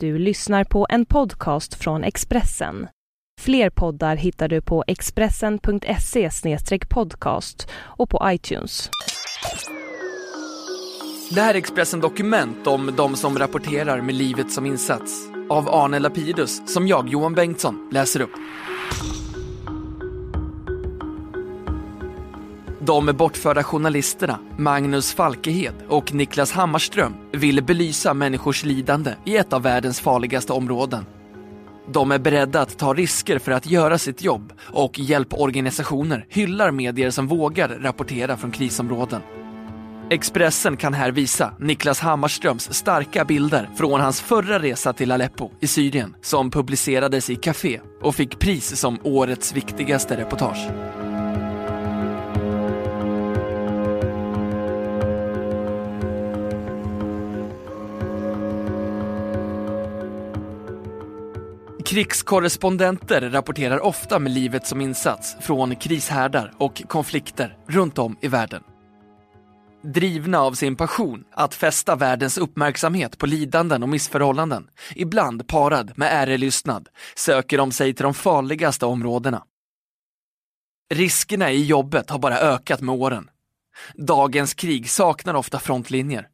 Du lyssnar på en podcast från Expressen. Fler poddar hittar du på expressen.se podcast och på iTunes. Det här är Expressen Dokument om de som rapporterar med livet som insats. Av Arne Lapidus, som jag, Johan Bengtsson, läser upp. De bortförda journalisterna Magnus Falkehed och Niklas Hammarström vill belysa människors lidande i ett av världens farligaste områden. De är beredda att ta risker för att göra sitt jobb och hjälporganisationer hyllar medier som vågar rapportera från krisområden. Expressen kan här visa Niklas Hammarströms starka bilder från hans förra resa till Aleppo i Syrien som publicerades i Café och fick pris som årets viktigaste reportage. Krigskorrespondenter rapporterar ofta med livet som insats från krishärdar och konflikter runt om i världen. Drivna av sin passion att fästa världens uppmärksamhet på lidanden och missförhållanden, ibland parad med ärelystnad, söker de sig till de farligaste områdena. Riskerna i jobbet har bara ökat med åren. Dagens krig saknar ofta frontlinjer.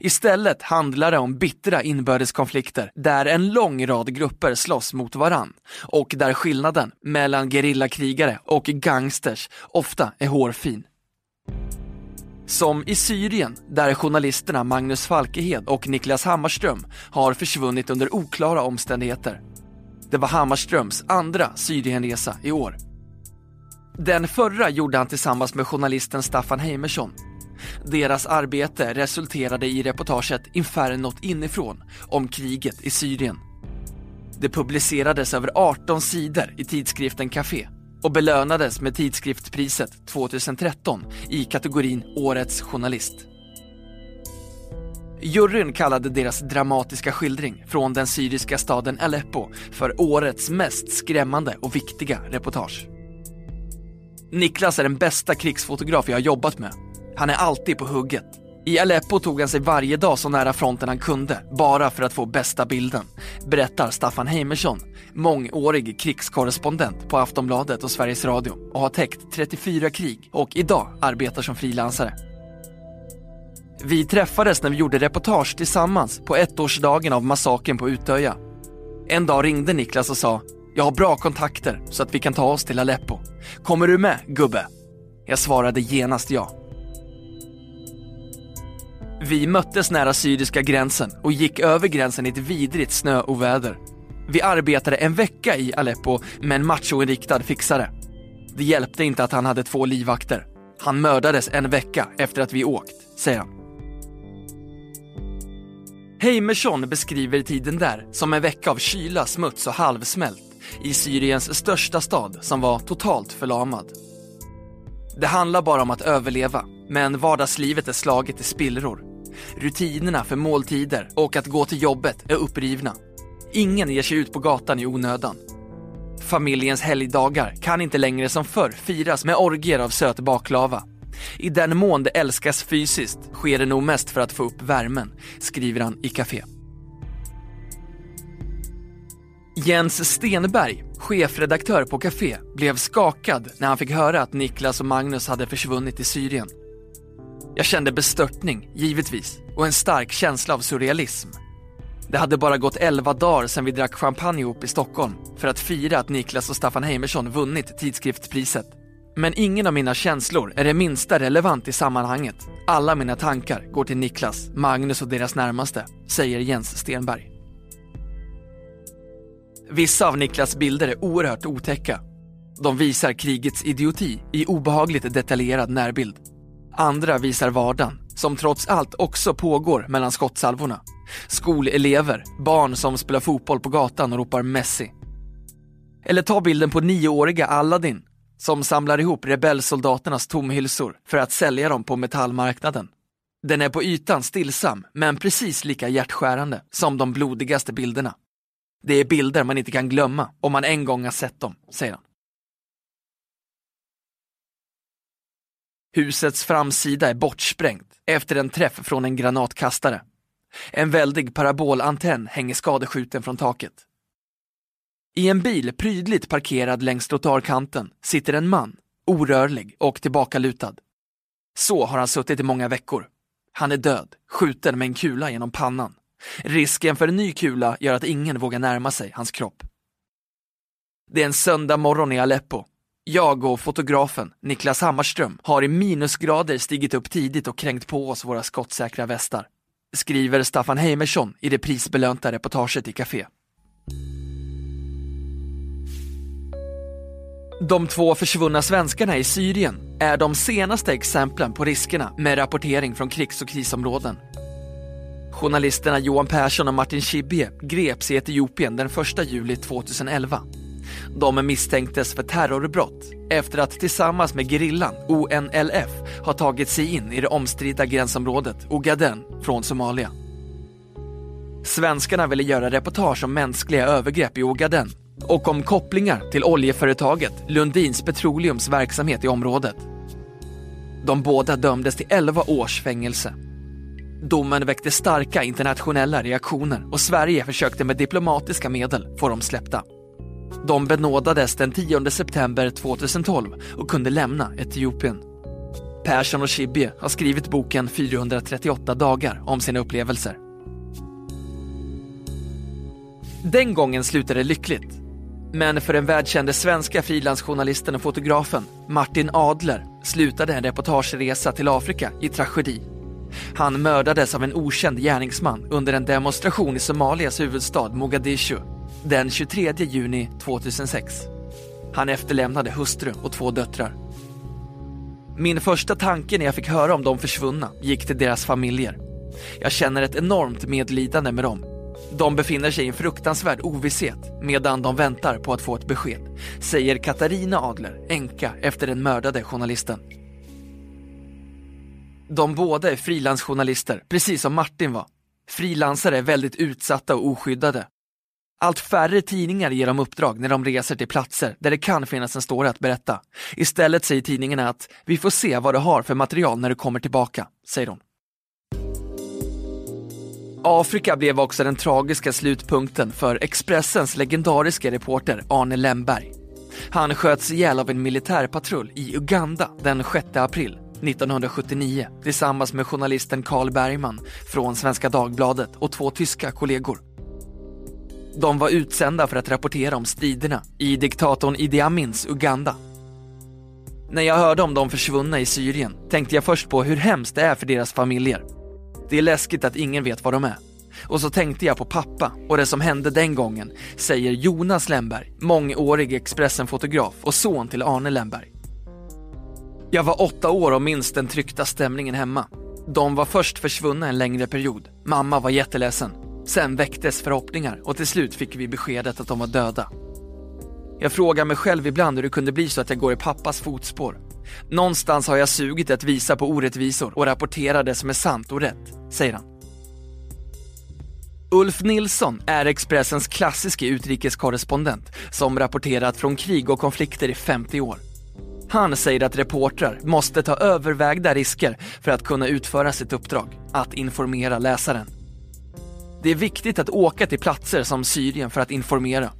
Istället handlar det om bittra inbördeskonflikter där en lång rad grupper slåss mot varann och där skillnaden mellan gerillakrigare och gangsters ofta är hårfin. Som i Syrien, där journalisterna Magnus Falkehed och Niklas Hammarström har försvunnit under oklara omständigheter. Det var Hammarströms andra Syrienresa i år. Den förra gjorde han tillsammans med journalisten Staffan Heimersson deras arbete resulterade i reportaget Infernot inifrån om kriget i Syrien. Det publicerades över 18 sidor i tidskriften Café och belönades med tidskriftspriset 2013 i kategorin Årets journalist. Juryn kallade deras dramatiska skildring från den syriska staden Aleppo för årets mest skrämmande och viktiga reportage. Niklas är den bästa krigsfotograf jag har jobbat med han är alltid på hugget. I Aleppo tog han sig varje dag så nära fronten han kunde, bara för att få bästa bilden, berättar Staffan Heimersson, mångårig krigskorrespondent på Aftonbladet och Sveriges Radio och har täckt 34 krig och idag arbetar som frilansare. Vi träffades när vi gjorde reportage tillsammans på ettårsdagen av massakern på Utöja. En dag ringde Niklas och sa “Jag har bra kontakter så att vi kan ta oss till Aleppo. Kommer du med, gubbe?” Jag svarade genast ja. Vi möttes nära syriska gränsen och gick över gränsen i ett vidrigt snöoväder. Vi arbetade en vecka i Aleppo med en machoinriktad fixare. Det hjälpte inte att han hade två livvakter. Han mördades en vecka efter att vi åkt, säger han. Heimersson beskriver tiden där som en vecka av kyla, smuts och halvsmält i Syriens största stad som var totalt förlamad. Det handlar bara om att överleva, men vardagslivet är slaget i spillror. Rutinerna för måltider och att gå till jobbet är upprivna. Ingen ger sig ut på gatan i onödan. Familjens helgdagar kan inte längre som förr firas med orgier av söt baklava. I den mån det älskas fysiskt sker det nog mest för att få upp värmen, skriver han i Café. Jens Stenberg, chefredaktör på Café, blev skakad när han fick höra att Niklas och Magnus hade försvunnit i Syrien. Jag kände bestörtning, givetvis, och en stark känsla av surrealism. Det hade bara gått 11 dagar sedan vi drack champagne ihop i Stockholm för att fira att Niklas och Staffan Heimersson vunnit tidskriftspriset. Men ingen av mina känslor är det minsta relevant i sammanhanget. Alla mina tankar går till Niklas, Magnus och deras närmaste, säger Jens Stenberg. Vissa av Niklas bilder är oerhört otäcka. De visar krigets idioti i obehagligt detaljerad närbild. Andra visar vardagen, som trots allt också pågår mellan skottsalvorna. Skolelever, barn som spelar fotboll på gatan och ropar Messi. Eller ta bilden på nioåriga Aladdin som samlar ihop rebellsoldaternas tomhylsor för att sälja dem på metallmarknaden. Den är på ytan stillsam, men precis lika hjärtskärande som de blodigaste bilderna. Det är bilder man inte kan glömma om man en gång har sett dem, säger han. Husets framsida är bortsprängt efter en träff från en granatkastare. En väldig parabolantenn hänger skadeskjuten från taket. I en bil prydligt parkerad längs trottoarkanten sitter en man, orörlig och tillbakalutad. Så har han suttit i många veckor. Han är död, skjuten med en kula genom pannan. Risken för en ny kula gör att ingen vågar närma sig hans kropp. Det är en söndag morgon i Aleppo. Jag och fotografen Niklas Hammarström har i minusgrader stigit upp tidigt och kränkt på oss våra skottsäkra västar. Skriver Staffan Heimersson i det prisbelönta reportaget i Café. De två försvunna svenskarna i Syrien är de senaste exemplen på riskerna med rapportering från krigs och krisområden. Journalisterna Johan Persson och Martin Schibbye greps i Etiopien den 1 juli 2011. De misstänktes för terrorbrott efter att tillsammans med gerillan ONLF ha tagit sig in i det omstridda gränsområdet Ogaden från Somalia. Svenskarna ville göra reportage om mänskliga övergrepp i Ogaden och om kopplingar till oljeföretaget Lundins Petroleums verksamhet i området. De båda dömdes till 11 års fängelse. Domen väckte starka internationella reaktioner och Sverige försökte med diplomatiska medel få dem släppta. De benådades den 10 september 2012 och kunde lämna Etiopien. Persson och Schibbye har skrivit boken 438 dagar om sina upplevelser. Den gången slutade det lyckligt. Men för den världskände svenska frilansjournalisten och fotografen Martin Adler slutade en reportageresa till Afrika i tragedi. Han mördades av en okänd gärningsman under en demonstration i Somalias huvudstad Mogadishu den 23 juni 2006. Han efterlämnade hustru och två döttrar. Min första tanke när jag fick höra om de försvunna gick till deras familjer. Jag känner ett enormt medlidande med dem de befinner sig i en fruktansvärd ovisshet medan de väntar på att få ett besked, säger Katarina Adler, änka efter den mördade journalisten. De båda är frilansjournalister, precis som Martin var. Frilansare är väldigt utsatta och oskyddade. Allt färre tidningar ger dem uppdrag när de reser till platser där det kan finnas en story att berätta. Istället säger tidningarna att vi får se vad du har för material när du kommer tillbaka, säger hon. Afrika blev också den tragiska slutpunkten för Expressens legendariska reporter Arne Lemberg. Han sköts ihjäl av en militärpatrull i Uganda den 6 april 1979 tillsammans med journalisten Carl Bergman från Svenska Dagbladet och två tyska kollegor. De var utsända för att rapportera om striderna i diktatorn Idi Amins Uganda. När jag hörde om de försvunna i Syrien tänkte jag först på hur hemskt det är för deras familjer det är läskigt att ingen vet var de är. Och så tänkte jag på pappa och det som hände den gången, säger Jonas Lemberg, mångårig Expressen-fotograf och son till Arne Lemberg. Jag var åtta år och minns den tryckta stämningen hemma. De var först försvunna en längre period. Mamma var jätteledsen. Sen väcktes förhoppningar och till slut fick vi beskedet att de var döda. Jag frågar mig själv ibland hur det kunde bli så att jag går i pappas fotspår. Någonstans har jag sugit att visa på orättvisor och rapportera det som är sant och rätt, säger han. Ulf Nilsson är Expressens klassiske utrikeskorrespondent som rapporterat från krig och konflikter i 50 år. Han säger att reportrar måste ta övervägda risker för att kunna utföra sitt uppdrag, att informera läsaren. Det är viktigt att åka till platser som Syrien för att informera.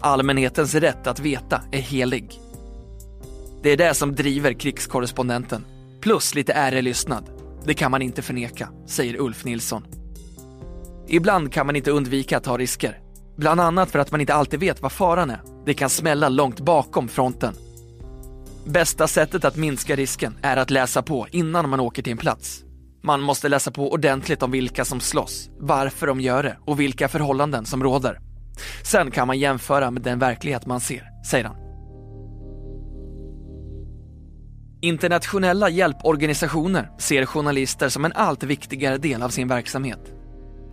Allmänhetens rätt att veta är helig. Det är det som driver krigskorrespondenten. Plus lite ärelystnad. Det kan man inte förneka, säger Ulf Nilsson. Ibland kan man inte undvika att ta risker. Bland annat för att man inte alltid vet vad faran är. Det kan smälla långt bakom fronten. Bästa sättet att minska risken är att läsa på innan man åker till en plats. Man måste läsa på ordentligt om vilka som slåss, varför de gör det och vilka förhållanden som råder. Sen kan man jämföra med den verklighet man ser, säger han. Internationella hjälporganisationer ser journalister som en allt viktigare del av sin verksamhet.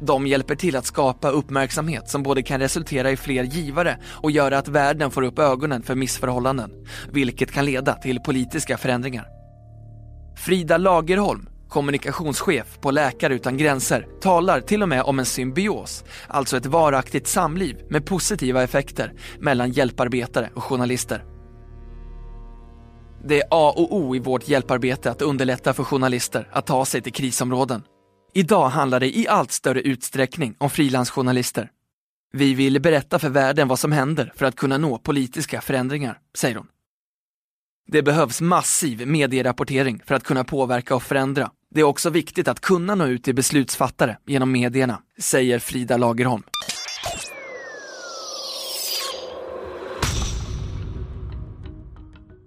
De hjälper till att skapa uppmärksamhet som både kan resultera i fler givare och göra att världen får upp ögonen för missförhållanden, vilket kan leda till politiska förändringar. Frida Lagerholm, kommunikationschef på Läkare utan gränser, talar till och med om en symbios, alltså ett varaktigt samliv med positiva effekter mellan hjälparbetare och journalister. Det är A och O i vårt hjälparbete att underlätta för journalister att ta sig till krisområden. Idag handlar det i allt större utsträckning om frilansjournalister. Vi vill berätta för världen vad som händer för att kunna nå politiska förändringar, säger hon. Det behövs massiv medierapportering för att kunna påverka och förändra. Det är också viktigt att kunna nå ut till beslutsfattare genom medierna, säger Frida Lagerholm.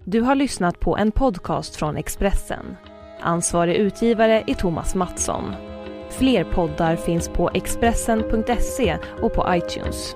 Du har lyssnat på en podcast från Expressen. Ansvarig utgivare är Thomas Mattsson. Fler poddar finns på Expressen.se och på iTunes.